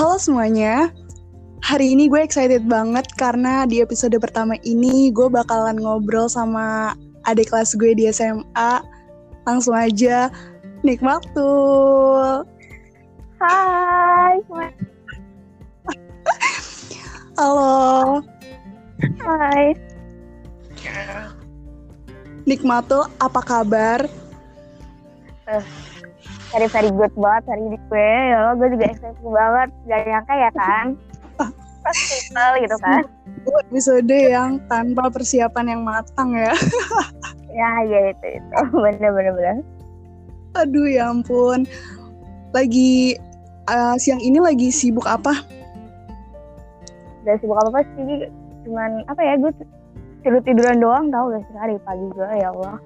Halo semuanya, hari ini gue excited banget karena di episode pertama ini gue bakalan ngobrol sama adik kelas gue di SMA. Langsung aja, Nikmatul. Hai. Halo, Hai. Nikmatul apa kabar? Very very good banget hari ini gue. Ya Allah, gue juga excited banget. Gak nyangka ya kan. People gitu kan. Episode yang tanpa persiapan yang matang ya. Ya, ya itu itu. Bener bener bener. Aduh ya ampun. Lagi eh, siang ini lagi sibuk apa? Gak sibuk apa apa sih. Cuman apa ya gue tidur tiduran doang tau gak sih hari pagi gue ya Allah.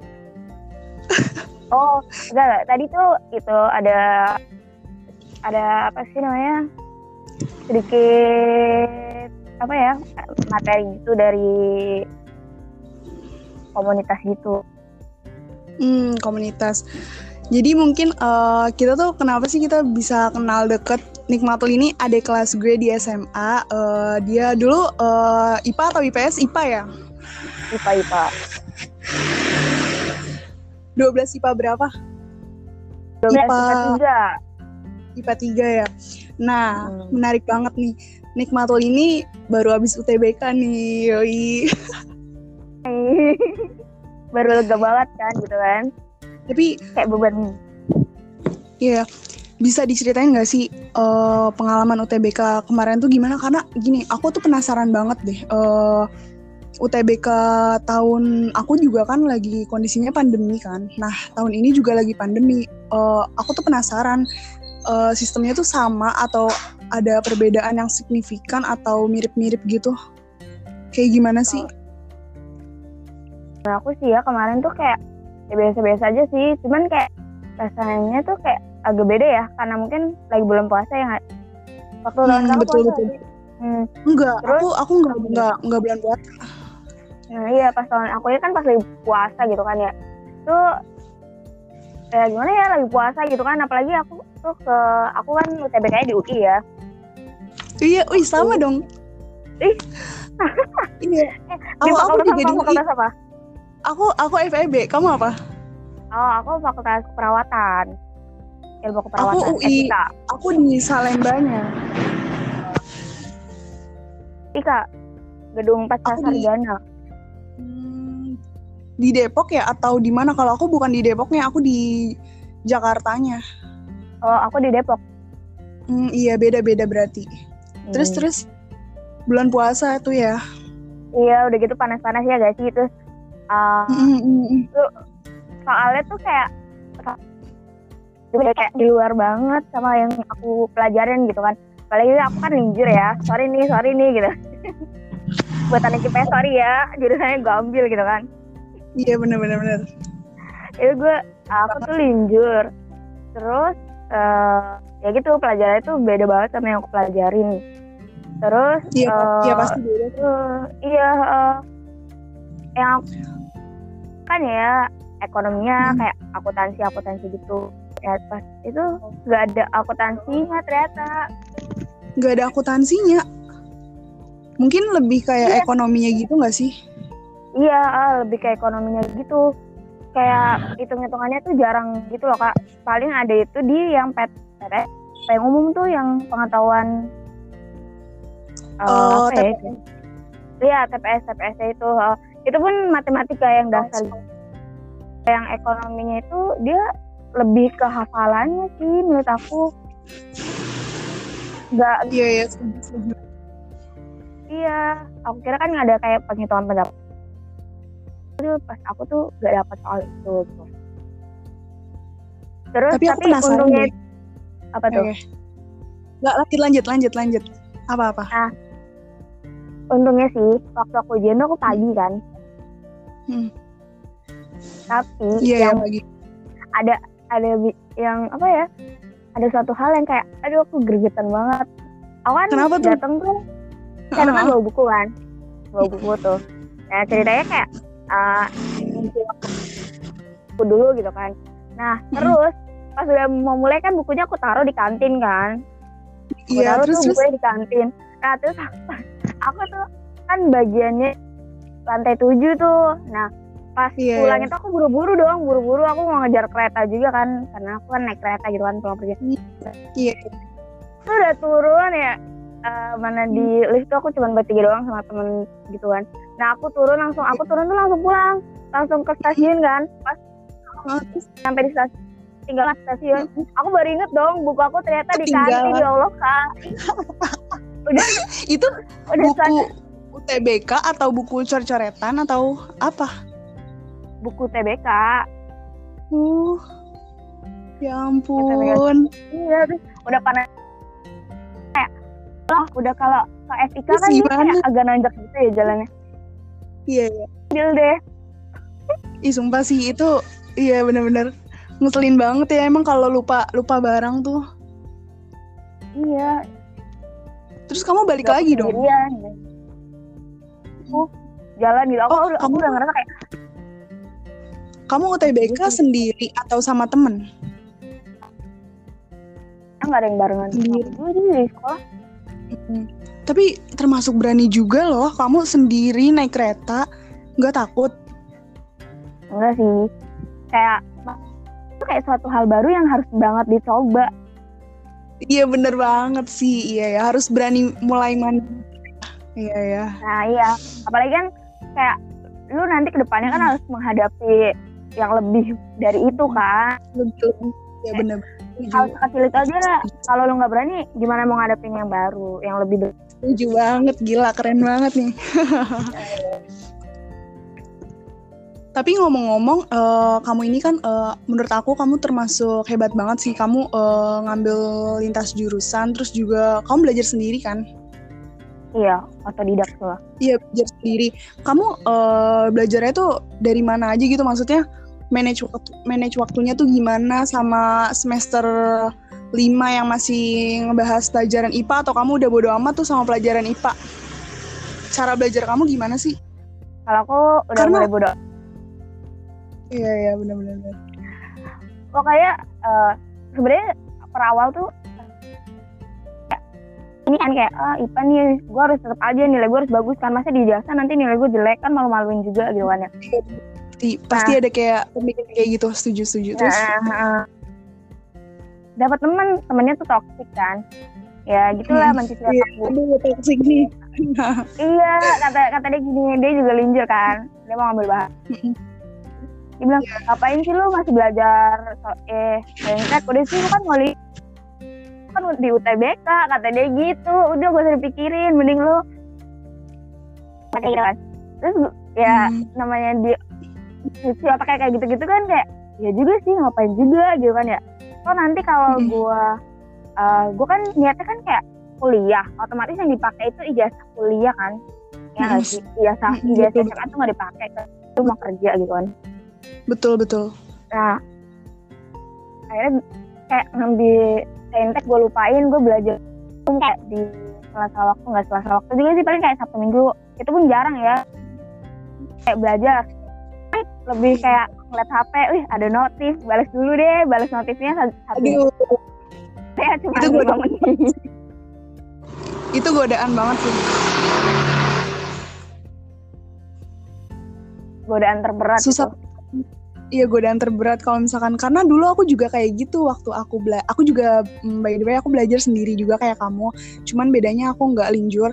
Oh, enggak, enggak. Tadi tuh itu ada ada apa sih namanya? Sedikit apa ya? materi itu dari komunitas gitu. Hmm, komunitas. Jadi mungkin eh, kita tuh kenapa sih kita bisa kenal deket Nikmatul ini adik kelas gue di SMA. Eh, dia dulu eh, IPA atau IPS? IPA ya? IPA IPA. 12 IPA berapa? 12 IPA. IPA IPA 3 ya. Nah, Hmm. menarik banget nih. Nikmatul ini baru habis UTBK nih. Yoi. 3. Baru lega banget kan gitu kan. Tapi Kayak beban. Iya, bisa diceritain nggak sih eh, pengalaman UTBK kemarin tuh gimana? Karena gini, aku tuh penasaran banget deh. eh, UTBK tahun aku juga kan lagi kondisinya pandemi kan. Nah, tahun ini juga lagi pandemi. Eh, aku tuh penasaran eh, sistemnya tuh sama atau ada perbedaan yang signifikan atau mirip-mirip gitu? Kayak gimana sih? Nah, aku sih ya kemarin tuh kayak ya biasa-biasa aja sih. Cuman kayak rasanya tuh kayak agak beda ya. Karena mungkin lagi bulan puasa ya nggak? Waktu Hmm, betul, puasa betul. sih? Hmm. Enggak, Terus? aku aku nggak nggak nggak bulan puasa. Nah iya pas tahun aku ya kan pas lagi puasa gitu kan ya. Tuh ya gimana ya lagi puasa gitu kan apalagi aku tuh ke aku kan UTBK nya di UI ya. Iya, wih sama dong. Ih. Iya. Eh, Aku- aku juga di UI. apa? Aku aku FEB, kamu apa? Oh, aku fakultas keperawatan. Ilmu keperawatan. Aku UI. Etika. Aku di Salembanya. Etika. Gedung 4 Aku di- Sarjana. Di Depok ya atau di mana? Kalau aku bukan di Depoknya, aku di Jakartanya. Oh, aku di Depok. Hmm, iya beda-beda berarti. Terus Hmm. terus bulan puasa tuh ya. Iya, udah gitu panas-panas ya guys sih terus uh, hmm, hmm. soalnya tuh kayak kayak di luar banget sama yang aku pelajarin gitu kan apalagi aku kan linjur ya sorry nih sorry nih gitu buat anak IPS sorry ya jurusannya gue ambil gitu kan Iya bener-bener bener. itu gue aku tuh linjur terus eh, ya gitu pelajarannya tuh beda banget sama yang aku pelajarin terus Iya, eh, iya pasti beda. Eh, iya eh, yang aku- kan ya ekonominya Hmm. kayak akuntansi akuntansi gitu ya pas itu nggak ada akuntansinya ternyata Gak ada akuntansinya. Mungkin lebih kayak Iya. ekonominya gitu gak sih? Iya ah, lebih ke ekonominya gitu. Kayak hitung hitungannya tuh jarang gitu loh kak. Paling ada itu di yang PT yang umum tuh yang pengetahuan eh, Oh, apa ya? Iya TPS TPS itu eh, itu pun matematika yang dasar. Yang ekonominya itu dia lebih ke hafalannya sih menurut aku. Nggak Iya iya. iya aku kira kan ada kayak penghitungan pendapat itu pas aku tuh nggak dapat soal itu gitu. terus Tapi aku penasaran untungnya deh. apa tuh Oke. Gak lanjut lanjut lanjut lanjut. Apa apa? untungnya sih waktu aku ujian aku pagi kan Hmm. tapi ya yang bagi. ada ada yang apa ya ada suatu hal yang kayak aduh aku gregetan banget aku kan Kenapa tuh? datang tuh kan kan bawa buku kan bawa buku tuh nah ceritanya kayak uh, buku dulu gitu kan. Nah Mm-mm. terus pas udah mau mulai kan bukunya aku taruh di kantin kan. Iya, taruh terus tuh terus? bukunya di kantin. Nah terus aku tuh kan bagiannya lantai tujuh tuh. Nah pas Iya, pulang itu aku buru-buru dong buru-buru aku mau ngejar kereta juga kan karena aku kan naik kereta gitu kan pulang pergi. Iya. itu udah turun ya eh, mana di lift tuh aku cuma bertiga doang sama temen gitu kan nah aku turun langsung aku turun tuh langsung pulang langsung ke stasiun kan. Pas sampai di stasiun tinggal di stasiun. Aku baru inget dong buku aku ternyata di kantin ya Allah kak. Udah. Itu udah buku sadar UTBK atau buku cor-coretan atau apa? buku TBK Uh, ya ampun. iya udah panas kayak oh, udah kalau ke FIK kan dia kayak agak nanjak gitu ya jalannya Iya, iya. Deal deh Ih, sumpah sih itu iya bener-bener ngeselin banget ya emang kalau lupa lupa barang tuh. iya Terus kamu balik Udah lagi dong. gitu. aku jalan gitu aku, Oh, udah- aku kamu- udah ngerasa kayak Kamu UTBK Gitu. sendiri atau sama temen? ah, nggak ada yang barengan Sendiri. aku dulu di sekolah Mm. Tapi termasuk berani juga loh kamu sendiri naik kereta nggak takut? enggak sih kayak itu kayak suatu hal baru yang harus banget dicoba Iya bener banget sih iya ya harus berani mulai man. Iya ya. nah iya apalagi kan kayak lu nanti ke depannya kan Hmm. harus menghadapi yang lebih dari itu kan Lebih ya bener. hal sekecil itu aja lah kalau lu nggak berani gimana mau ngadepin yang baru yang lebih ber- Setuju banget, gila keren banget nih. Tapi ngomong-ngomong, eh, kamu ini kan eh, menurut aku kamu termasuk hebat banget sih. Kamu eh, ngambil lintas jurusan, terus juga kamu belajar sendiri kan? iya otodidak tuh lah Iya belajar sendiri. Kamu eh, belajarnya tuh dari mana aja gitu? Maksudnya manage waktu, manage waktunya tuh gimana sama semester 5 yang masih ngebahas pelajaran IPA atau kamu udah bodo amat tuh sama pelajaran IPA? Cara belajar kamu gimana sih? kalau aku udah Karena- mulai bodoh Iya iya benar-benar. pokoknya eh, sebenarnya per awal tuh ini kan kayak ah IPA nih gue harus tetap aja nilai gue harus bagus kan masa di jasa nanti nilai gue jelek kan malu-maluin juga gitu kan ya Pasti, pasti ada kayak pemikiran kayak gitu setuju setuju. Terus. Nah, dapat teman temennya tuh toxic kan? Ya gitulah Hmm, manusia Iya, aduh toxic nih. iya kata kata dia gini dia juga linjur kan? Dia mau ngambil bahan. Mm-mm. dia bilang ngapain sih lu masih belajar so eh lengket udah sih lu kan mau kan di UTBK kata dia gitu. Udah gak usah dipikirin mending lu kata gitu kan? Terus ya Hmm. namanya di si otak kayak kayak gitu-gitu kan kayak ya juga sih ngapain juga gitu kan ya. Oh nanti kalau Hmm. gua eh gua kan niatnya kan kayak kuliah otomatis yang dipakai itu ijazah kuliah kan. Ya sih? Ijazah ijazah. SMA tuh nggak dipakai kan? Lu mau kerja gitu kan. Betul betul. nah akhirnya kayak ngambil saintek gue lupain gue belajar kayak di selasa waktu nggak selasa waktu juga sih paling kayak sabtu minggu. Itu pun jarang ya. Kayak belajar lebih kayak ngeliat HP, wih ada notif, balas dulu deh, balas notifnya satu, Aduh, ya cuma itu menit. itu godaan banget sih. Godaan terberat Susah. itu. Iya godaan terberat kalau misalkan karena dulu aku juga kayak gitu waktu aku bela aku juga mm, by the way aku belajar sendiri juga kayak kamu cuman bedanya aku nggak linjur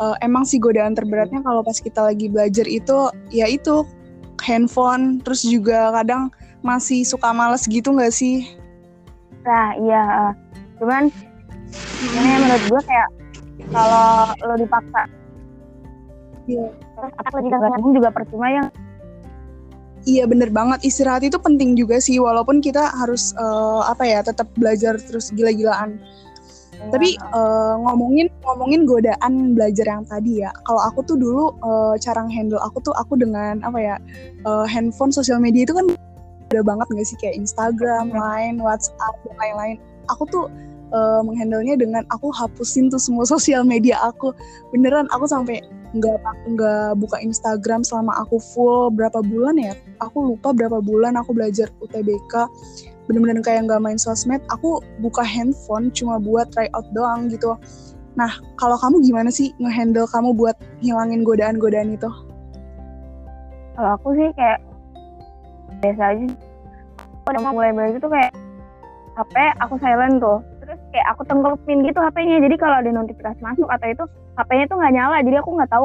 Eh, emang sih godaan terberatnya kalau pas kita lagi belajar itu ya itu handphone terus juga kadang masih suka males gitu nggak sih Nah iya, eh. cuman ini menurut gue kayak kalau lo dipaksa Iya. terus juga nggak nyambung juga percuma ya Iya bener banget istirahat itu penting juga sih walaupun kita harus eh, apa ya tetap belajar terus gila-gilaan. Tapi eh, ngomongin ngomongin godaan belajar yang tadi ya. Kalau aku tuh dulu eh, cara handle aku tuh aku dengan apa ya eh, handphone sosial media itu kan udah banget nggak sih kayak Instagram, Line, WhatsApp dan lain-lain. Aku tuh eh, menghandlenya dengan aku hapusin tuh semua sosial media aku. Beneran aku sampai nggak nggak buka Instagram selama aku full berapa bulan ya? Aku lupa berapa bulan aku belajar UTBK. Bener-bener kayak nggak main sosmed aku buka handphone cuma buat try out doang gitu. Nah kalau kamu gimana sih ngehandle kamu buat ngilangin godaan-godaan itu? Kalau aku sih kayak biasa aja. Aku udah mulai belajar tuh kayak HP aku silent tuh. Terus kayak aku tenggelepin gitu HP-nya jadi kalau ada notifikasi masuk atau itu HP-nya tuh nggak nyala. Jadi aku nggak tahu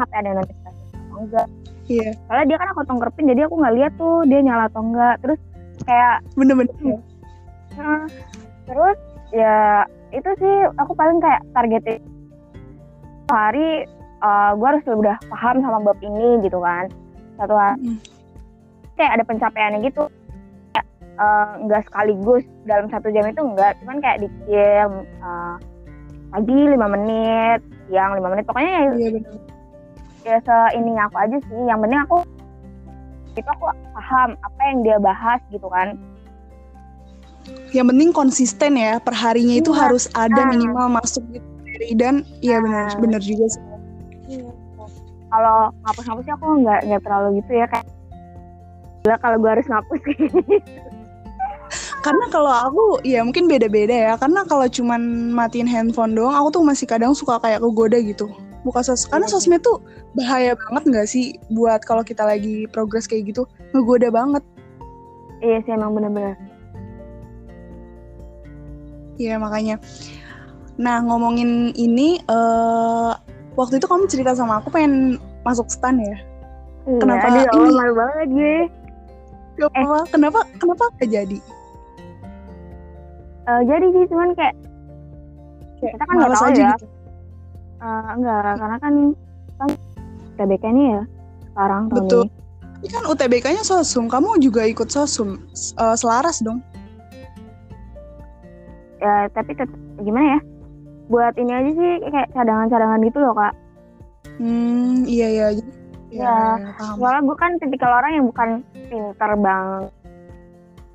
HP ada notifikasi atau enggak. Iya. Yeah. soalnya dia kan aku tenggelepin jadi aku nggak lihat tuh dia nyala atau enggak. Terus kayak bener-bener. uh, terus ya itu sih aku paling kayak targetnya hari uh, gue harus udah paham sama bab ini gitu kan. Satu hari mm. kayak ada pencapaiannya gitu. Nggak uh, sekaligus dalam satu jam itu enggak cuman kayak dicil uh, pagi lima menit siang lima menit pokoknya ya iya, bener. ya se ini aku aja sih. Yang penting aku itu aku paham apa yang dia bahas gitu kan yang penting konsisten ya perharinya itu iya. harus ada nah. minimal masuk gitu dan iya nah. benar benar juga sih iya. kalau ngapus ngapusnya aku nggak nggak terlalu gitu ya kayak kalau gue harus ngapus karena kalau aku ya mungkin beda-beda ya karena kalau cuman matiin handphone doang aku tuh masih kadang suka kayak kegoda gitu buka sos karena sosmed tuh bahaya banget nggak sih buat kalau kita lagi progres kayak gitu? Ngegoda banget. Iya sih emang bener-bener. Iya makanya. Nah ngomongin ini uh, waktu itu kamu cerita sama aku pengen masuk stan ya? Iya, kenapa aduh, ini? Malu banget gue. Gak apa, eh. kenapa kenapa gak jadi? uh, jadi sih cuman kayak, kayak kita kan nggak tahu ya. gitu. Uh, enggak karena kan kan UTBK ini ya sekarang betul. ini. kan UTBK-nya sosum kamu juga ikut sosum uh, selaras dong. Ya tapi tetap gimana ya buat ini aja sih kayak cadangan-cadangan gitu loh kak. Hmm iya iya ya, ya, soalnya gue kan tipikal orang yang bukan pinter banget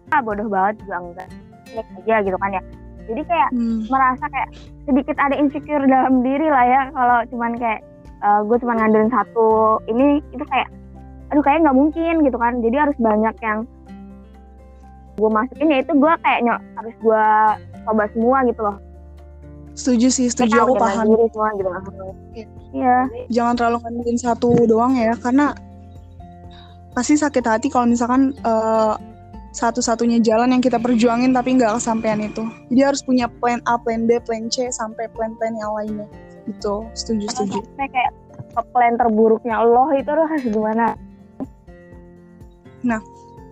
ah bodoh banget juga enggak. Baik aja gitu kan ya jadi kayak hmm. merasa kayak sedikit ada insecure dalam diri lah ya kalau cuman kayak uh, gue cuma ngandelin satu ini itu kayak aduh kayak nggak mungkin gitu kan. Jadi harus banyak yang gue masukin ya itu gue kayak nyok harus gue coba semua gitu loh. Setuju sih setuju aku paham. diri semua gitu iya. iya. Jangan terlalu ngandelin satu doang ya karena pasti sakit hati kalau misalkan uh, satu-satunya jalan yang kita perjuangin tapi nggak kesampaian itu. Jadi harus punya plan A, plan B, plan C sampai plan-plan yang lainnya. Gitu, setuju setuju. Sampai kayak plan terburuknya Allah itu harus gimana? Nah,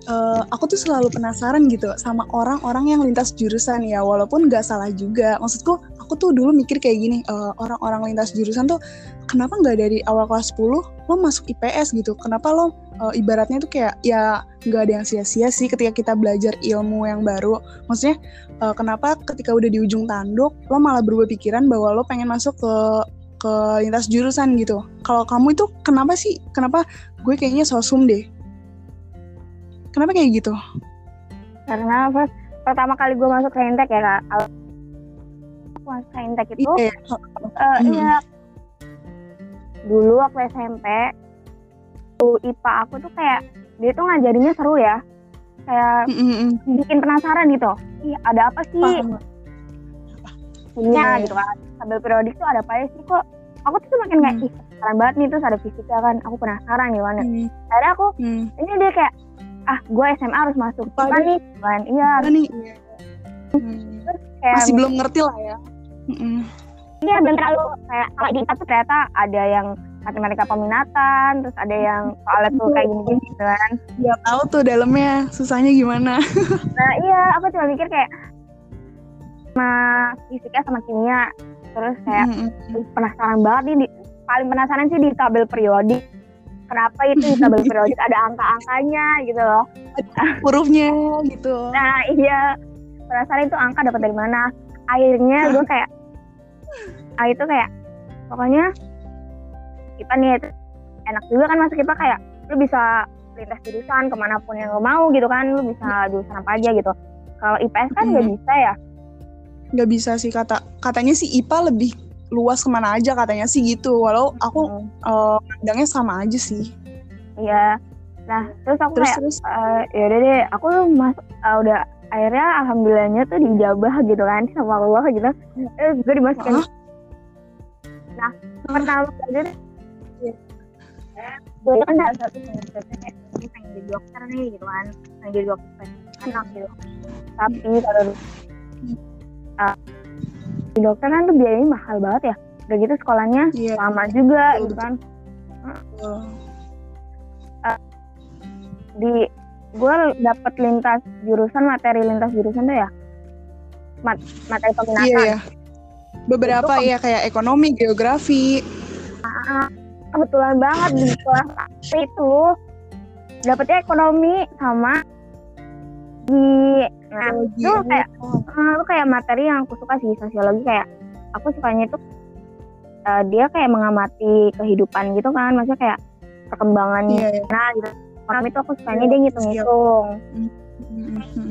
uh, aku tuh selalu penasaran gitu sama orang-orang yang lintas jurusan ya, walaupun nggak salah juga. Maksudku, aku tuh dulu mikir kayak gini, uh, orang-orang lintas jurusan tuh kenapa nggak dari awal kelas 10 lo masuk IPS gitu? Kenapa lo uh, ibaratnya tuh kayak ya nggak ada yang sia-sia sih ketika kita belajar ilmu yang baru. Maksudnya uh, kenapa ketika udah di ujung tanduk lo malah berubah pikiran bahwa lo pengen masuk ke ke lintas jurusan gitu. Kalau kamu itu kenapa sih? Kenapa gue kayaknya sosum deh? Kenapa kayak gitu? Karena pas pertama kali gue masuk ke Intek ya kak, aku masuk ke Intek itu, iya, uh, hmm. iya. Dulu waktu SMP IPA aku tuh kayak dia tuh ngajarinnya seru ya. Kayak mm-hmm. bikin penasaran gitu. Ih, ada apa sih? Iya gitu kan. Tabel periodik tuh ada apa ya sih kok? Aku tuh semakin kayak mm. ih penasaran banget nih terus ada fisika kan. Aku penasaran gimana. Mm. akhirnya aku mm. ini dia kayak ah gue SMA harus masuk. Apa nih? Kan iya nih? mm. terus kayak masih belum ngerti lah ya. Iya dan terlalu kayak kalau di tuh ternyata ada yang matematika peminatan terus ada yang soalnya tuh kayak gini gini gitu kan. Ya tahu tuh dalamnya susahnya gimana. Nah iya aku cuma mikir kayak sama fisika sama kimia. Terus kayak mm -hmm. penasaran banget nih di, paling penasaran sih di tabel periodik kenapa itu tabel periodik ada angka-angkanya gitu loh. Hurufnya gitu. Nah iya. Penasaran itu angka dapat dari mana? Akhirnya gue kayak ah itu kayak pokoknya kita nih enak juga kan masuk kita kayak lu bisa lintas jurusan ke mana pun yang lo mau gitu kan lu bisa jurusan apa aja gitu. Kalau IPS kan nggak hmm. bisa ya? Nggak bisa sih kata katanya sih IPA lebih luas ke mana aja katanya sih gitu. Walau aku hmm. uh, sama aja sih. Iya. Nah terus aku terus, kayak terus. Uh, ya udah deh aku masuk uh, udah akhirnya alhamdulillahnya tuh dijabah gitu kan sama Allah gitu. Terus gue dimasukin. Hah? nah pertama kali gue itu kan salah satu gue pengen jadi dokter nih gitu kan pengen jadi dokter pengen anak gitu. Tapi kalau uh, di dokter kan tuh biayanya mahal banget ya. Udah gitu sekolahnya Iya. lama juga Betul, gitu kan. Betul. di gue dapet lintas jurusan materi lintas jurusan tuh ya? Mat materi peminatan. Iya ya. Beberapa ya kayak ekonomi, geografi. kebetulan banget di kelas itu. Dapetnya ekonomi sama di nah itu kayak eh, itu kayak materi yang aku suka sih sosiologi kayak aku sukanya itu eh, dia kayak mengamati kehidupan gitu kan maksudnya kayak perkembangannya Iya, iya. nah gitu ekonomi itu aku sukanya dia ngitung-ngitung Mhm.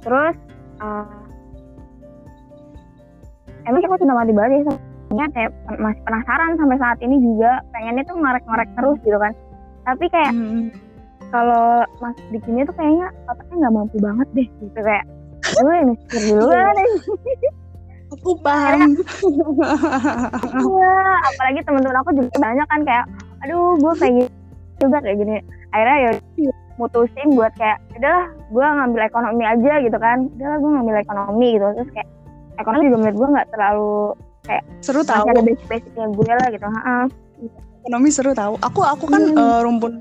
terus eh, emang sih aku cinta mati banget ya sebenarnya kayak masih penasaran sampai saat ini juga pengennya tuh ngorek-ngorek terus gitu kan tapi kayak Mhm. Kalau mas di sini tuh kayaknya otaknya nggak mampu banget deh gitu kayak gue mikir dulu Iya. Aku paham. iya apalagi teman-teman aku juga banyak kan kayak aduh gue kayak gini juga kayak gini akhirnya ya mutusin buat kayak udahlah gue ngambil ekonomi aja gitu kan udahlah gue ngambil ekonomi gitu terus kayak ekonomi juga menurut gue nggak terlalu seru masih tahu. ada basic-basicnya gue lah gitu Heeh. Ekonomi seru tahu. Aku aku kan Hmm. eh, rumpun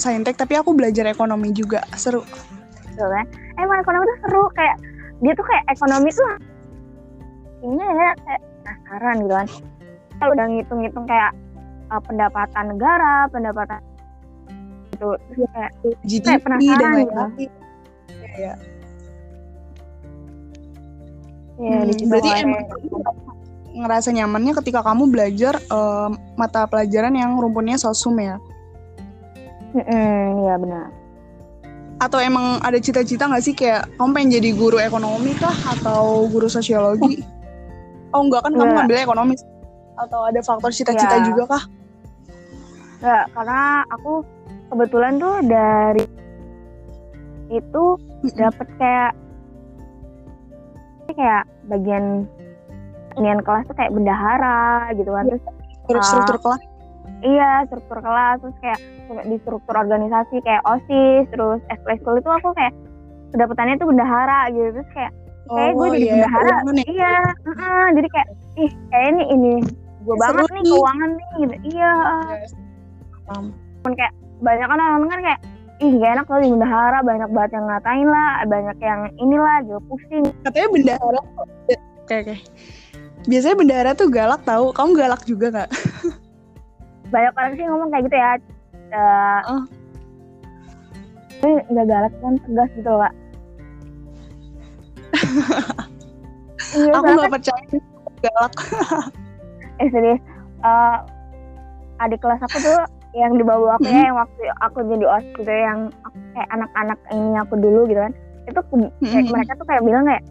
saintek tapi aku belajar ekonomi juga. Seru. gitu kan emang ekonomi tuh seru kayak dia tuh kayak ekonomi tuh ini ya kayak penasaran gitu kan kalau udah ngitung-ngitung kayak uh, pendapatan negara pendapatan itu kayak GDP Kayak penasaran dan gitu. Iya. ya Hmm, berarti emang ngerasa nyamannya ketika kamu belajar eh, mata pelajaran yang rumpunnya sosum ya? Mm-mm, iya benar Atau emang ada cita-cita nggak sih kayak kamu pengen jadi guru ekonomi kah atau guru sosiologi? Oh enggak kan kamu Enggak. ngambil ekonomi atau ada faktor cita-cita Iya. juga kah? Nggak, karena aku kebetulan tuh dari itu dapet kayak kayak bagian inian kelas tuh kayak bendahara gitu kan terus struktur kelas? Iya struktur kelas terus kayak di struktur organisasi kayak osis terus ekskul itu aku kayak kedapetannya tuh bendahara gitu terus kayak kayak gue jadi iya, bendahara ya? iya heeh, jadi kayak ih kayak ini ini gue Seru banget nih keuangan nih gitu iya Paham. banyak kan orang kan kayak ih gak enak loh di bendahara banyak banget yang ngatain lah banyak yang inilah gitu pusing Katanya bendahara Oke oke. Biasanya bendahara tuh galak tahu. Kamu galak juga nggak? Banyak orang sih ngomong kayak gitu ya Eh, Oh. nggak galak kan tegas gitu loh Kak. iya Aku nggak percaya galak. eh serius Eh, adik kelas aku tuh yang di bawah aku ya yang waktu aku jadi os gitu yang aku- kayak anak-anak ini aku dulu gitu kan itu kayak Mhm. mereka tuh kayak bilang kayak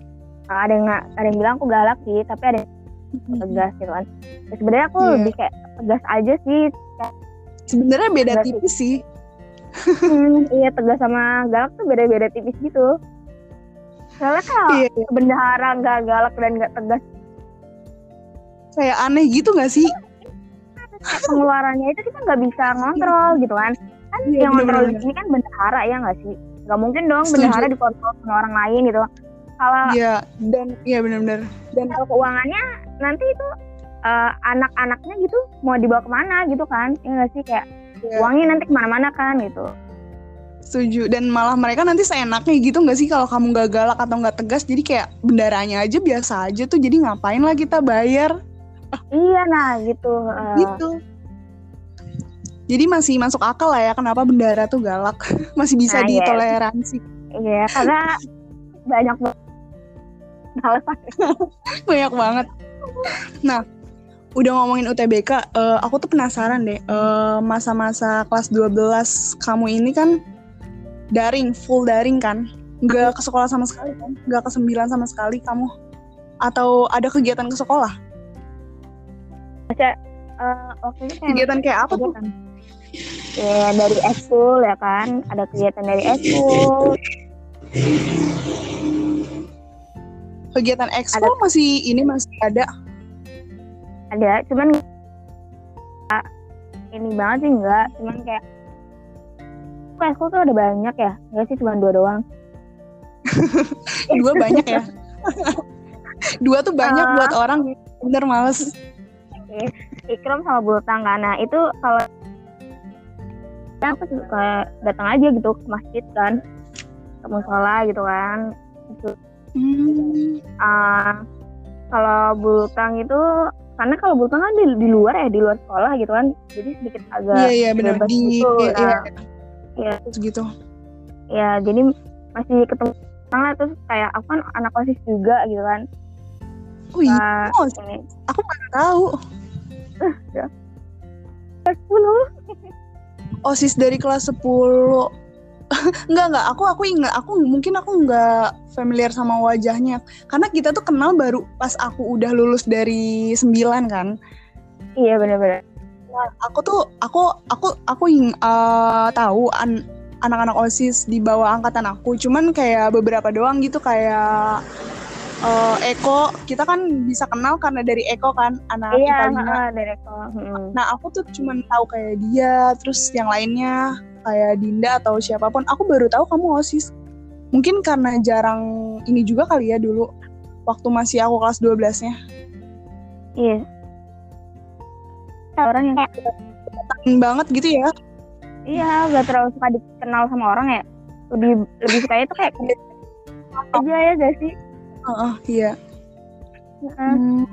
"Ah, ada yang ada yang bilang aku galak sih tapi ada yang tegas gitu kan Ya, sebenarnya aku Iya. lebih kayak tegas aja sih Sebenarnya beda sih. tipis sih. Hmm, iya tegas sama galak tuh beda-beda tipis gitu soalnya kalau Iya, iya. bendahara nggak galak dan nggak tegas Kayak aneh gitu nggak sih? kayak pengeluarannya itu kita nggak bisa ngontrol gitu kan kan Iya, yang ngontrol di sini kan bendahara ya nggak sih nggak mungkin dong Setuju. bendahara dikontrol sama orang lain gitu kalau Iya dan iya benar-benar. Dan kalau keuangannya nanti itu eh, anak-anaknya gitu mau dibawa ke mana gitu kan ya nggak sih kayak Iya. uangnya nanti ke mana-mana kan gitu setuju. Dan malah mereka nanti seenaknya gitu nggak sih kalau kamu nggak galak atau nggak tegas. Jadi kayak bendaranya aja biasa aja tuh. Jadi ngapain lah kita bayar iya nah gitu eh, gitu. Jadi masih masuk akal lah ya kenapa bendara tuh galak. Masih bisa Nah, iya. ditoleransi. iya karena banyak banget alasan Banyak banget. Nah, udah ngomongin UTBK, eh, aku tuh penasaran deh. eh, masa-masa kelas 12 kamu ini kan daring, full daring kan? Nggak ke sekolah sama sekali kan? Nggak ke sembilan sama sekali kamu? Atau ada kegiatan ke sekolah? Eh, waktu itu kayak Kegiatan kayak apa tuh? kegiatan. ya dari eskul ya kan ada kegiatan dari eskul Kegiatan expo masih ini masih ada. ada cuman ini banget sih enggak cuman kayak Kesko tuh ada banyak ya nggak sih cuma dua doang Dua banyak ya. Dua tuh banyak Ah. buat orang bener males. Ikram sama Bultang kan nah itu kalau ya aku suka datang aja gitu ke masjid kan ke musola gitu kan Itu. Hmm. Ah, kalau Bultang itu karena kalau Bultang kan di, di luar ya di luar sekolah gitu kan jadi sedikit agak Iya iya benar bebas di gitu, iya, nah. iya, ya gitu. ya jadi masih ketemu orang lah terus kayak aku kan anak osis juga gitu kan Oh iya, Nah, oh, ini aku nggak tahu. sepuluh OSIS dari kelas 10 Enggak enggak, aku aku ingat aku mungkin aku nggak familiar sama wajahnya. Karena kita tuh kenal baru pas aku udah lulus dari 9 kan. iya benar-benar Aku tuh aku aku aku ing, eh, tahu an- anak-anak OSIS di bawah angkatan aku, cuman kayak beberapa doang gitu kayak eh, Eko, kita kan bisa kenal karena dari Eko kan, anak iya lima. heeh, dari aku hmm. Nah aku tuh cuman tahu kayak dia, terus yang lainnya kayak Dinda atau siapa pun. Aku baru tahu kamu osis. Mungkin karena jarang ini juga kali ya dulu, waktu masih aku kelas 12-nya. iya orang yang kayak banget gitu ya. iya gak terlalu suka dikenal sama orang ya lebih lebih sukanya tuh kayak aja ya gak sih Heeh, iya. Hmm.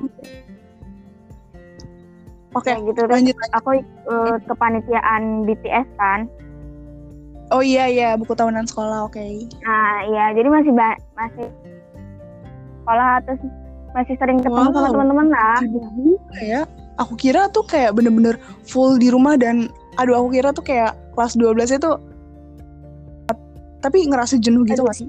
Oke, kayak gitu lanjut. lanjut. aku ikut kepanitiaan BTS kan Oh iya iya, buku tahunan sekolah, oke. nah iya jadi masih ba- masih sekolah terus masih sering ketemu sama Wow. teman-teman lah Ya, aku kira tuh kayak bener-bener full di rumah dan aduh aku kira tuh kayak kelas 12 itu tapi ngerasa jenuh gitu Aduh. gak sih?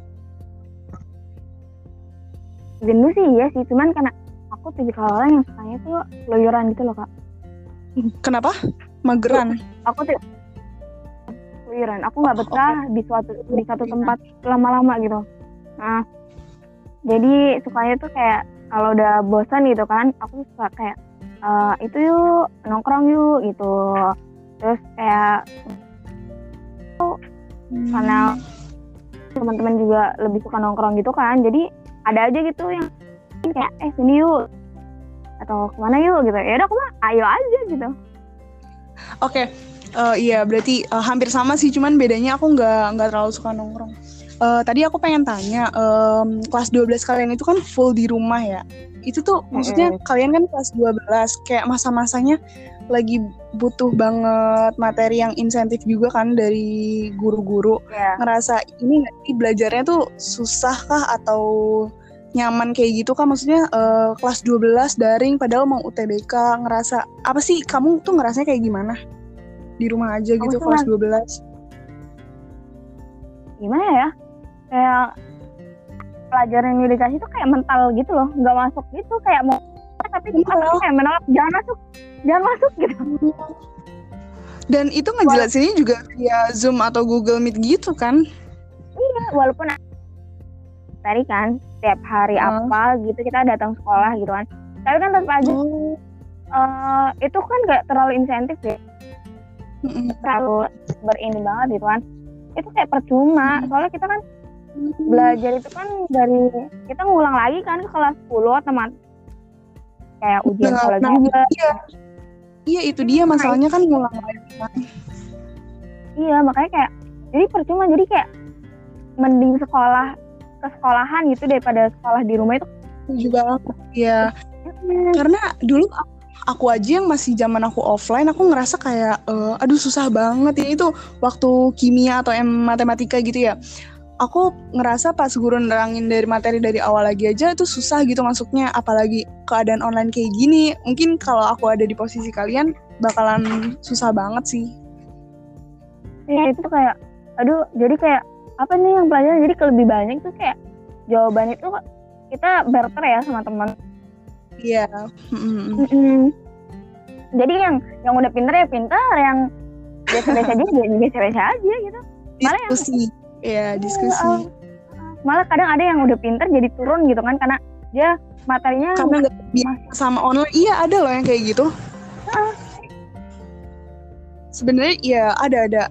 jenuh sih iya sih cuman karena aku tipikal orang yang sukanya tuh keluyuran gitu loh kak Kenapa? Mageran. aku tuh aku nggak Oh, betah di suatu di satu tempat lama-lama gitu. Nah jadi sukanya tuh kayak kalau udah bosan gitu kan aku suka kayak "Eh, itu yuk nongkrong yuk gitu. Terus kayak Karena- teman-teman juga lebih suka nongkrong gitu kan jadi ada aja gitu yang kayak eh sini yuk atau ke mana yuk? gitu. Ya udah aku mah ayo aja gitu. Oke, eh, iya berarti eh, hampir sama sih, cuman bedanya aku nggak nggak terlalu suka nongkrong. Eh, tadi aku pengen tanya, em, kelas 12 kalian itu kan full di rumah ya? Itu tuh maksudnya kalian kan kelas 12, kayak masa-masanya lagi butuh banget materi yang insentif juga kan dari guru-guru. ya Ngerasa ini sih belajarnya tuh susah kah atau nyaman kayak gitu kan maksudnya eh, kelas 12 daring padahal mau UTBK ngerasa apa sih kamu tuh ngerasanya kayak gimana di rumah aja Aku gitu kelas ngeras- 12 gimana ya? Kayak pelajaran yang dikasih tuh kayak mental gitu loh nggak masuk gitu kayak mau tapi Mental. aku kayak menolak jangan masuk jangan masuk gitu. Dan itu ngejelasinnya juga via Zoom atau Google Meet gitu kan? Walaupun tadi kan setiap hari Hmm. apa gitu kita datang sekolah gitu kan. Tapi kan tetap aja oh. eh, itu kan nggak terlalu insentif ya terlalu berini banget gitu kan. Itu kayak percuma. Soalnya kita kan belajar itu kan dari kita ngulang lagi kan ke kelas 10 teman kayak ujian Nah, sekolah nah, juga. iya. Iya itu dia masalahnya kan ngulang lagi. Kan iya makanya kayak jadi percuma. Jadi kayak mending sekolah ke sekolahan gitu daripada sekolah di rumah itu. Juga ya karena dulu aku, aku aja yang masih zaman aku offline aku ngerasa kayak eh, aduh susah banget ya. Itu waktu kimia atau em matematika gitu ya. Aku ngerasa pas guru nerangin dari materi dari awal lagi aja itu susah gitu masuknya. Apalagi keadaan online kayak gini mungkin kalau aku ada di posisi kalian bakalan susah banget sih. Ya itu kayak aduh jadi kayak apa nih yang pelajaran? Jadi lebih banyak tuh kayak jawaban itu kita barter ya sama teman iya. Mm-mm. jadi yang yang udah pinter ya pinter yang biasa-biasa aja ya biasa-biasa aja gitu. Malah yang- diskusi. Ya diskusi. Eh, malah kadang ada yang udah pinter jadi turun gitu kan karena dia materinya karena nggak biasa sama online. Iya ada loh yang kayak gitu. Sebenarnya iya ada ada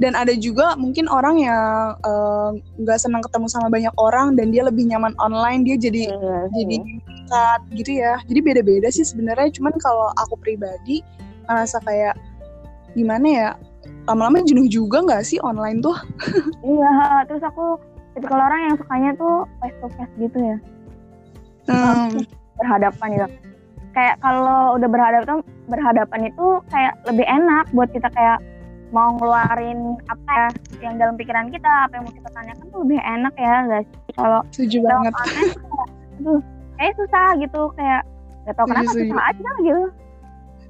dan ada juga mungkin orang yang eh, nggak senang ketemu sama banyak orang dan dia lebih nyaman online dia jadi Iya jadi tingkat gitu ya. Jadi beda-beda sih sebenarnya. Cuman kalau aku pribadi ngerasa kayak gimana ya lama-lama jenuh juga nggak sih online tuh? Iya terus aku tipikal orang yang sukanya tuh face to face gitu ya. Hmm, berhadapan gitu. Kayak kalau udah berhadapan berhadapan itu kayak lebih enak buat kita kayak mau ngeluarin apa ya yang dalam pikiran kita apa yang mau kita tanyakan tuh lebih enak ya guys kalau setuju banget. online tuh kayak, aduh kayak susah gitu kayak gak tau kenapa Setuju. susah aja gitu.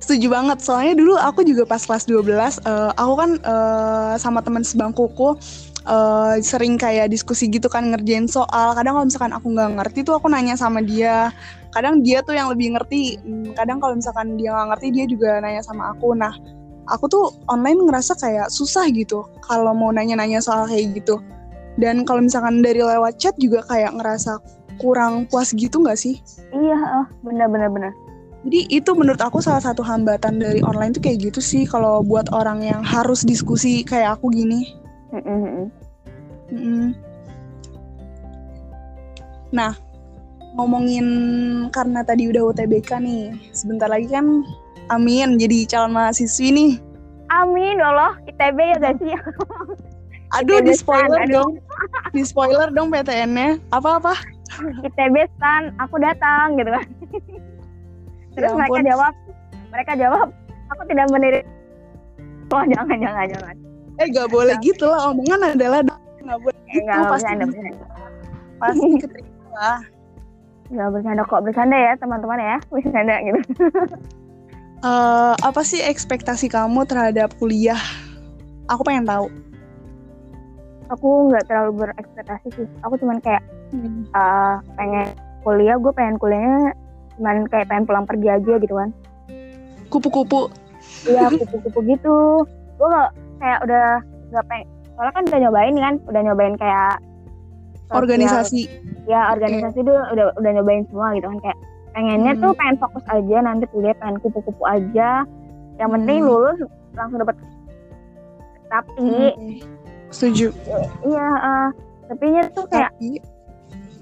Setuju banget. Soalnya dulu aku juga pas kelas 12 eh, aku kan eh, sama teman sebangkuku eh, sering kayak diskusi gitu kan ngerjain soal. Kadang kalau misalkan aku nggak ngerti tuh aku nanya sama dia. Kadang dia tuh yang lebih ngerti. Hmm, kadang kalau misalkan dia nggak ngerti dia juga nanya sama aku. Nah aku tuh online ngerasa kayak susah gitu kalau mau nanya-nanya soal kayak gitu dan kalau misalkan dari lewat chat juga kayak ngerasa kurang puas gitu nggak sih iya oh, bener bener bener jadi itu menurut aku salah satu hambatan dari online tuh kayak gitu sih kalau buat orang yang harus diskusi kayak aku gini. Mm-mm. Mm-mm. Nah, ngomongin karena tadi udah UTBK nih, sebentar lagi kan Amin jadi calon mahasiswi nih. amin ya Allah ITB ya guys sih Aduh, di spoiler dong. Di spoiler dong PTN-nya. Apa-apa? ITB stan aku datang gitu kan terus Ya mereka jawab mereka jawab aku tidak meniru oh jangan jangan jangan Eh, gak boleh gitu lah. Omongan adalah gak boleh Eh, gitu. nggak pasti, bercanda bercanda pasti keterima lah. nggak bercanda kok bercanda ya teman-teman ya bercanda gitu Eh, apa sih ekspektasi kamu terhadap kuliah? Aku pengen tahu. aku nggak terlalu berekspektasi sih aku cuman kayak eh, pengen kuliah gue pengen kuliahnya cuman kayak pengen pulang pergi aja gitu kan Kupu-kupu. iya kupu-kupu gitu gue gak kayak udah nggak pengen soalnya kan udah nyobain kan udah nyobain kayak sosial- organisasi. ya organisasi tuh udah udah nyobain semua gitu kan kayak pengennya Hmm. tuh pengen fokus aja nanti kuliah pengen kupu-kupu aja yang penting Hmm. lulus langsung dapat tapi Setuju. iya eh, tapinya tuh kayak Tapi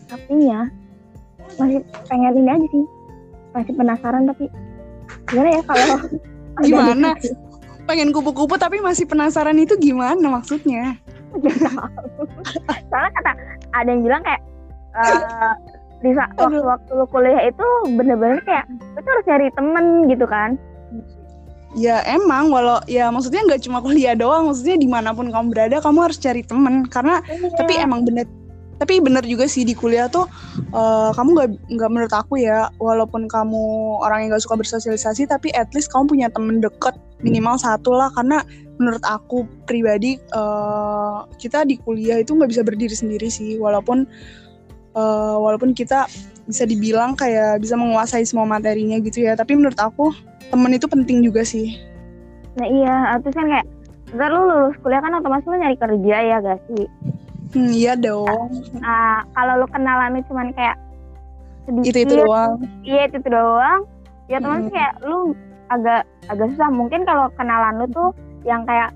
tapinya masih pengen ini aja sih masih penasaran tapi gimana ya kalau Gimana? pengen kupu-kupu tapi masih penasaran itu gimana maksudnya? soalnya kata ada yang bilang kayak eh, di saat waktu, waktu lu kuliah itu bener-bener kayak lu tuh harus cari temen gitu kan? Ya emang walau ya maksudnya nggak cuma kuliah doang, maksudnya di mana pun kamu berada kamu harus cari temen. Karena tapi emang bener tapi bener juga sih di kuliah tuh eh, kamu nggak nggak menurut aku ya walaupun kamu orang yang nggak suka bersosialisasi tapi at least kamu punya temen deket minimal satu lah. Karena menurut aku pribadi eh, kita di kuliah itu nggak bisa berdiri sendiri sih walaupun eh, walaupun kita bisa dibilang kayak bisa menguasai semua materinya gitu ya tapi menurut aku temen itu penting juga sih. Nah iya terus kan kayak ntar lu lulus kuliah kan otomatis lu nyari kerja ya gak sih? Hmm, iya dong. Nah kalau lu kenalan lu cuman kayak sedikit itu itu doang. iya itu, itu doang ya otomatis Mm-mm. kayak lu agak agak susah. Mungkin kalau kenalan lu tuh yang kayak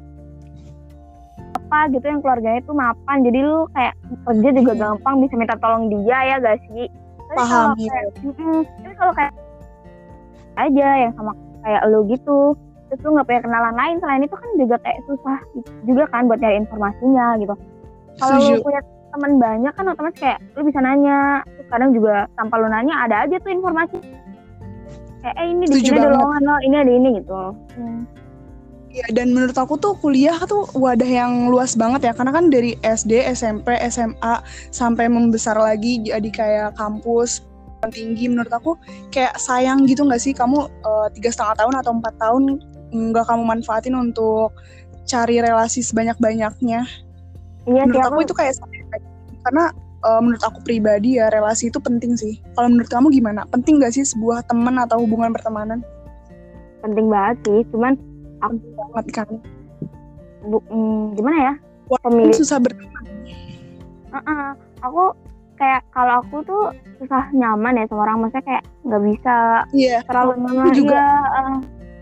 apa gitu yang keluarganya tuh mapan. Jadi lu kayak kerja juga gampang bisa minta tolong dia ya gak sih? Tapi Paham, kalau iya. kayak, mm-mm, tapi kalau kayak aja yang sama kayak lu gitu terus lu nggak punya kenalan lain selain itu kan juga kayak susah juga kan buat nyari informasinya gitu. Kalau lu punya teman banyak kan otomatis kayak lu bisa nanya. Terus kadang juga tanpa lu nanya ada aja tuh informasi. Kayak eh ini di sini ada lowongan lo ini ada ini gitu. Hmm. Ya, dan menurut aku tuh kuliah tuh wadah yang luas banget ya. Karena kan dari SD, SMP, SMA sampai membesar lagi jadi kayak kampus tinggi. Menurut aku kayak sayang gitu nggak sih? Kamu eh, tiga setengah tahun atau empat tahun nggak kamu manfaatin untuk cari relasi sebanyak banyaknya iya menurut aku aku itu kayak karena eh, menurut aku pribadi ya relasi itu penting sih. Kalau menurut kamu gimana? Penting nggak sih sebuah teman atau hubungan pertemanan? Penting banget sih cuman banget kan bu, hmm, gimana ya pemilih susah berteman Heeh. aku kayak kalau aku tuh susah nyaman ya sama orang maksudnya kayak nggak bisa Iya. terlalu aku nyaman juga.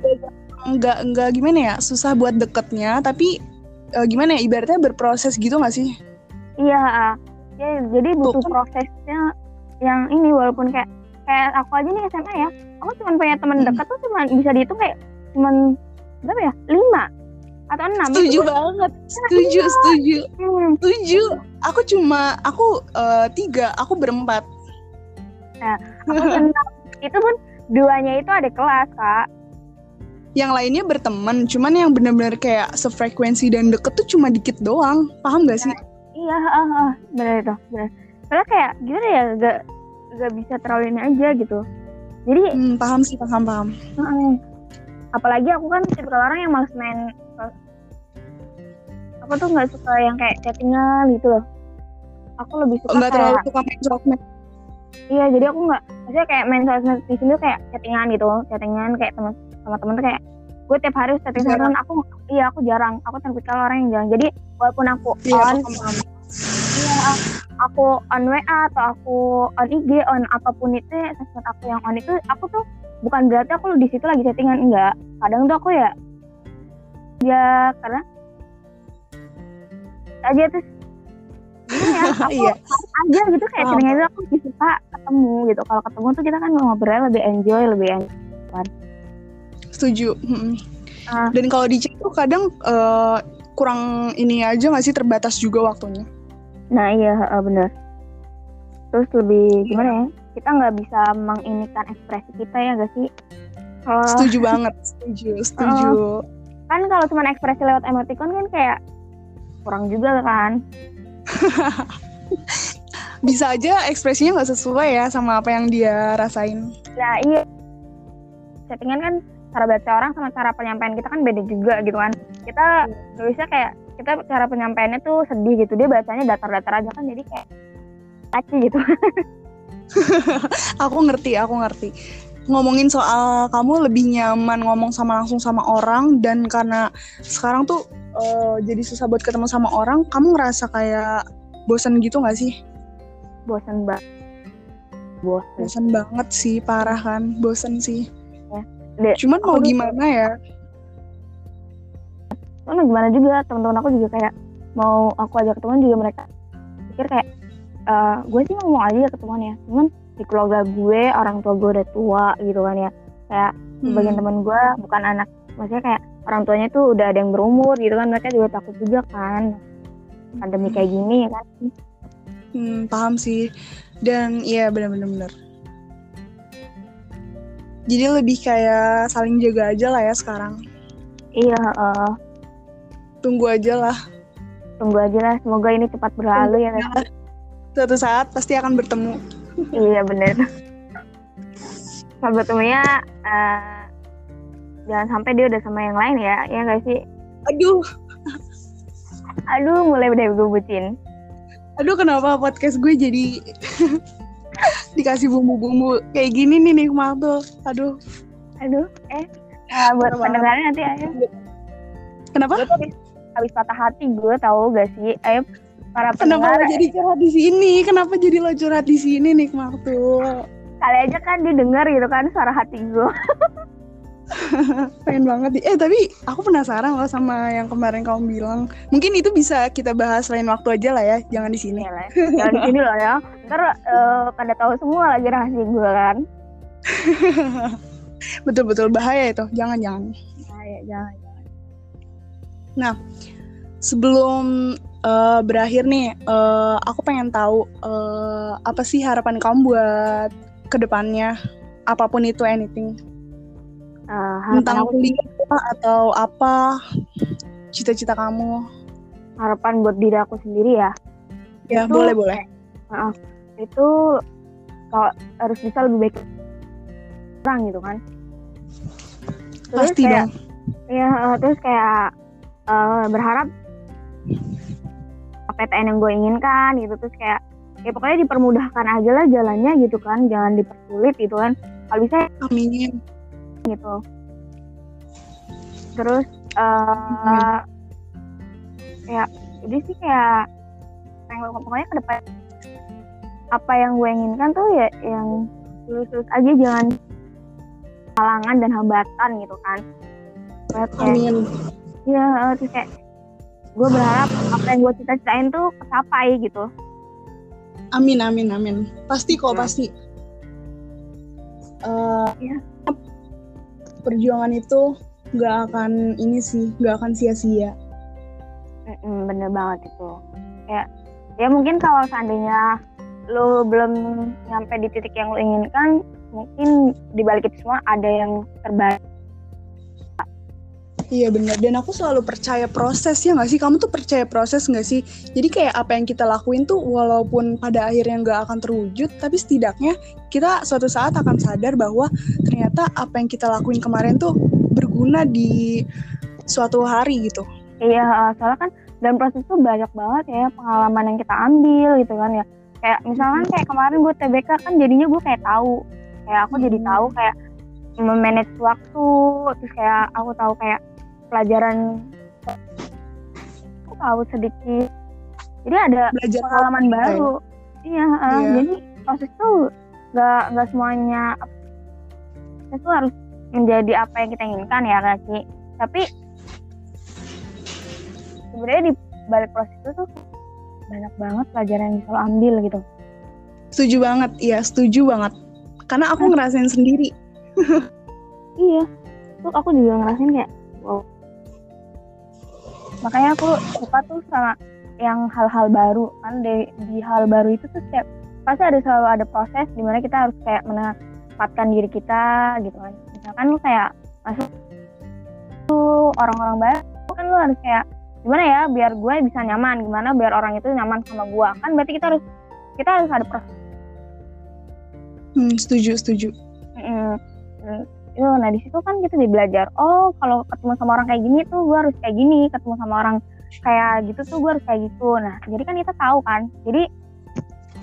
Iya, Nggak nggak gimana ya susah buat deketnya tapi eh, gimana ya ibaratnya berproses gitu nggak sih? iya ya, jadi butuh kan. prosesnya yang ini walaupun kayak kayak aku aja nih SMA ya aku cuma punya teman Hmm. dekat tuh cuma bisa dihitung kayak cuman berapa ya? Lima atau enam? Setuju itu banget. Setuju setuju. Hmm, setuju. Aku cuma aku eh, tiga aku berempat. aku enam. Itu pun duanya itu ada kelas kak. Yang lainnya berteman cuman yang benar-benar kayak sefrekuensi dan deket tuh cuma dikit doang. Paham gak sih? Iya ah, ah, benar itu benar soalnya kayak gimana ya gak gak bisa terlalu ini aja gitu. Jadi hmm, paham sih paham paham. Mm, apalagi aku kan tipe orang yang males main aku tuh nggak suka yang kayak chattingan gitu loh. Aku lebih suka nggak terlalu suka main sosmed. Iya jadi aku nggak maksudnya kayak main sosmed di sini tuh kayak chattingan gitu chattingan kayak teman sama temen tuh kayak gue tiap hari chatting sama temen aku iya aku jarang aku tipikal orang yang jarang. Jadi walaupun aku iya on paham. Iya, aku on WA atau aku on IG, on apa pun itu, sosmed aku yang on itu, aku tuh bukan berarti aku di situ lagi chattingan enggak. Kadang tuh aku ya, ya karena aja terus ya, aku Iya. aja gitu kayak Paham. chattingan itu aku suka ketemu gitu. Kalau ketemu tuh kita kan ngobrolnya lebih enjoy, lebih enjoy. setuju Mm-mm. Ah. dan kalau di chat tuh kadang eh, kurang ini aja nggak sih terbatas juga waktunya Nah iya heeh, bener. Terus lebih gimana ya? Kita nggak bisa menginikan ekspresi kita ya gak sih? Kalau setuju banget setuju setuju kan kalau cuma ekspresi lewat emoticon kan kayak kurang juga kan? bisa aja ekspresinya nggak sesuai ya sama apa yang dia rasain Nah iya. Settingan kan cara baca orang sama cara penyampaian kita kan beda juga gitu kan. Kita bisa kayak kita cara penyampaiannya tuh sedih gitu. Dia bacanya datar-datar aja kan jadi kayak kaci gitu. aku ngerti aku ngerti. Ngomongin soal kamu lebih nyaman ngomong sama langsung sama orang dan karena sekarang tuh eh, jadi susah buat ketemu sama orang kamu ngerasa kayak bosan gitu nggak sih? Bosan banget. Bosan. bosan banget sih parah kan? Bosan sih. Dek, cuman mau gimana ya? Soalnya gimana juga teman-teman aku juga kayak mau aku ajak ketemuan juga mereka. Pikir kayak eh gue sih ngomong aja ketemuan ya. Cuman di keluarga gue orang tua gue udah tua gitu kan ya. Kayak sebagian Hmm, teman gue bukan anak maksudnya kayak orang tuanya tuh udah ada yang berumur gitu kan. Mereka juga takut juga kan. Pandemi kayak gini ya kan. Hmm, paham sih. Dan iya benar-benar benar jadi lebih kayak saling jaga aja lah ya sekarang. Iya eh, tunggu aja lah. Tunggu aja lah. Semoga ini cepat berlalu ya kan suatu saat pasti akan bertemu. Iya bener. Sampai temunya eh, jangan sampai dia udah sama yang lain ya ya gak sih? Aduh. Aduh mulai udah gue bucin Aduh kenapa podcast gue jadi dikasih bumbu-bumbu kayak gini nih nikmat tuh. Aduh. aduh eh eh, buat pendengarnya nanti ayo. Kenapa? habis, habis patah hati gue tahu gak sih ayo para Kenapa pendengar lo jadi curhat di sini? Kenapa jadi lo curhat di sini nikmat tuh? kali aja kan didengar gitu kan suara hati gue Pengen banget nih. Eh tapi aku penasaran loh sama yang kemarin kamu bilang. Mungkin itu bisa kita bahas lain waktu aja lah ya. Jangan di sini. ya jangan di sini loh ya ntar eh, pada tahu semua lagi rahasia gue kan Betul-betul bahaya itu. Jangan jangan. nah, ya, jangan Sebelum eh, berakhir nih, eh, aku pengen tahu eh, apa sih harapan kamu buat ke depannya, apa pun itu anything, harapan tentang kuliah atau apa, cita-cita kamu. harapan buat diri aku sendiri ya Ya Itu- boleh boleh. itu kalau harus bisa lebih baik orang gitu kan terus Pasti kayak, dong. ya eh, terus kayak eh, berharap PTN yang gue inginkan gitu. Terus kayak ya pokoknya dipermudahkan aja lah jalannya gitu kan. Jangan dipersulit gitu kan. Kalau bisa Amin. gitu. Terus eh ya jadi sih kayak pengen pokoknya ke depan apa yang gue inginkan tuh ya yang lulus-lulus aja jangan halangan dan hambatan gitu kan. Amin. Eh, terus kayak gue berharap apa yang gue cita-citain tuh kecapai gitu. Amin, amin, amin. Pasti kok, Hmm. pasti. Eh, Iya. Perjuangan itu nggak akan ini sih, nggak akan sia-sia. Mm-mm, bener banget itu. Ya, ya mungkin kalau seandainya lo belum nyampe di titik yang lo inginkan, mungkin di balik itu semua ada yang terbaik. Iya benar. Dan aku selalu percaya proses ya nggak sih? Kamu tuh percaya proses nggak sih? Jadi kayak apa yang kita lakuin tuh walaupun pada akhirnya nggak akan terwujud, tapi setidaknya kita suatu saat akan sadar bahwa ternyata apa yang kita lakuin kemarin tuh berguna di suatu hari gitu. Iya, soalnya kan dalam proses itu banyak banget ya pengalaman yang kita ambil gitu kan ya. Kayak misalkan kayak kemarin gue TBK kan jadinya gue kayak tahu, kayak aku jadi Hmm. tahu kayak memanage waktu, terus kayak aku tahu kayak pelajaran aku tahu sedikit. Jadi ada Belajar pengalaman baru. Iya, eh, Iya. jadi proses tuh nggak nggak semuanya itu harus menjadi apa yang kita inginkan ya Kaki. Tapi sebenarnya di balik proses itu tuh banyak banget pelajaran yang bisa lo ambil gitu. Setuju banget, iya setuju banget. Karena aku ngerasain sendiri. Iya, tuh aku juga ngerasain kayak wow. Makanya aku suka tuh sama yang hal-hal baru. Kan di, di hal baru itu tuh setiap pasti ada selalu ada proses di mana kita harus kayak menempatkan diri kita gitu kan. Misalkan lu kayak masuk tuh orang-orang baru kan lu harus kayak gimana ya biar gue bisa nyaman? Gimana biar orang itu nyaman sama gue kan berarti kita harus kita harus ada proses. Hmm, setuju, setuju. Mm, mm, itu nah di situ kan kita jadi belajar oh kalau ketemu sama orang kayak gini tuh gue harus kayak gini ketemu sama orang kayak gitu tuh gue harus kayak gitu. Nah jadi kan kita tahu kan jadi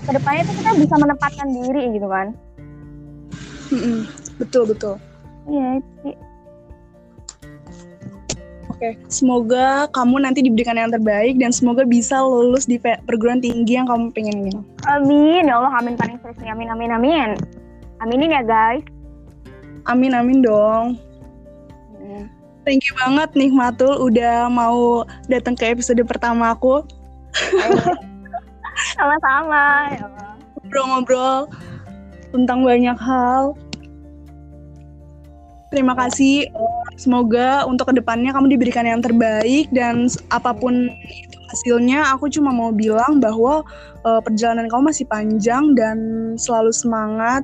ke depannya tuh kita bisa menempatkan diri gitu kan. Mm-mm, Betul, betul. iya sih. Oke, semoga kamu nanti diberikan yang terbaik dan semoga bisa lulus di pe- perguruan tinggi yang kamu pengenin. amin. Ya Allah amin paling nih amin amin amin. Aminin ya guys Amin amin dong. Mm. Thank you banget nih Matul udah mau datang ke episode pertama aku sama-sama ya ngobrol-ngobrol tentang banyak hal. Terima kasih. Semoga untuk ke depannya kamu diberikan yang terbaik dan apa pun itu hasilnya, aku cuma mau bilang bahwa eh, perjalanan kamu masih panjang dan selalu semangat.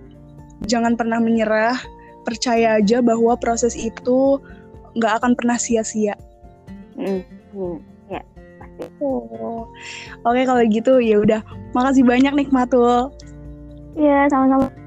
Jangan pernah menyerah. Percaya aja bahwa proses itu nggak akan pernah sia-sia. Mm, mm, ya pasti Oh. Oke kalau gitu ya udah. Makasih banyak nih Matul. Iya sama-sama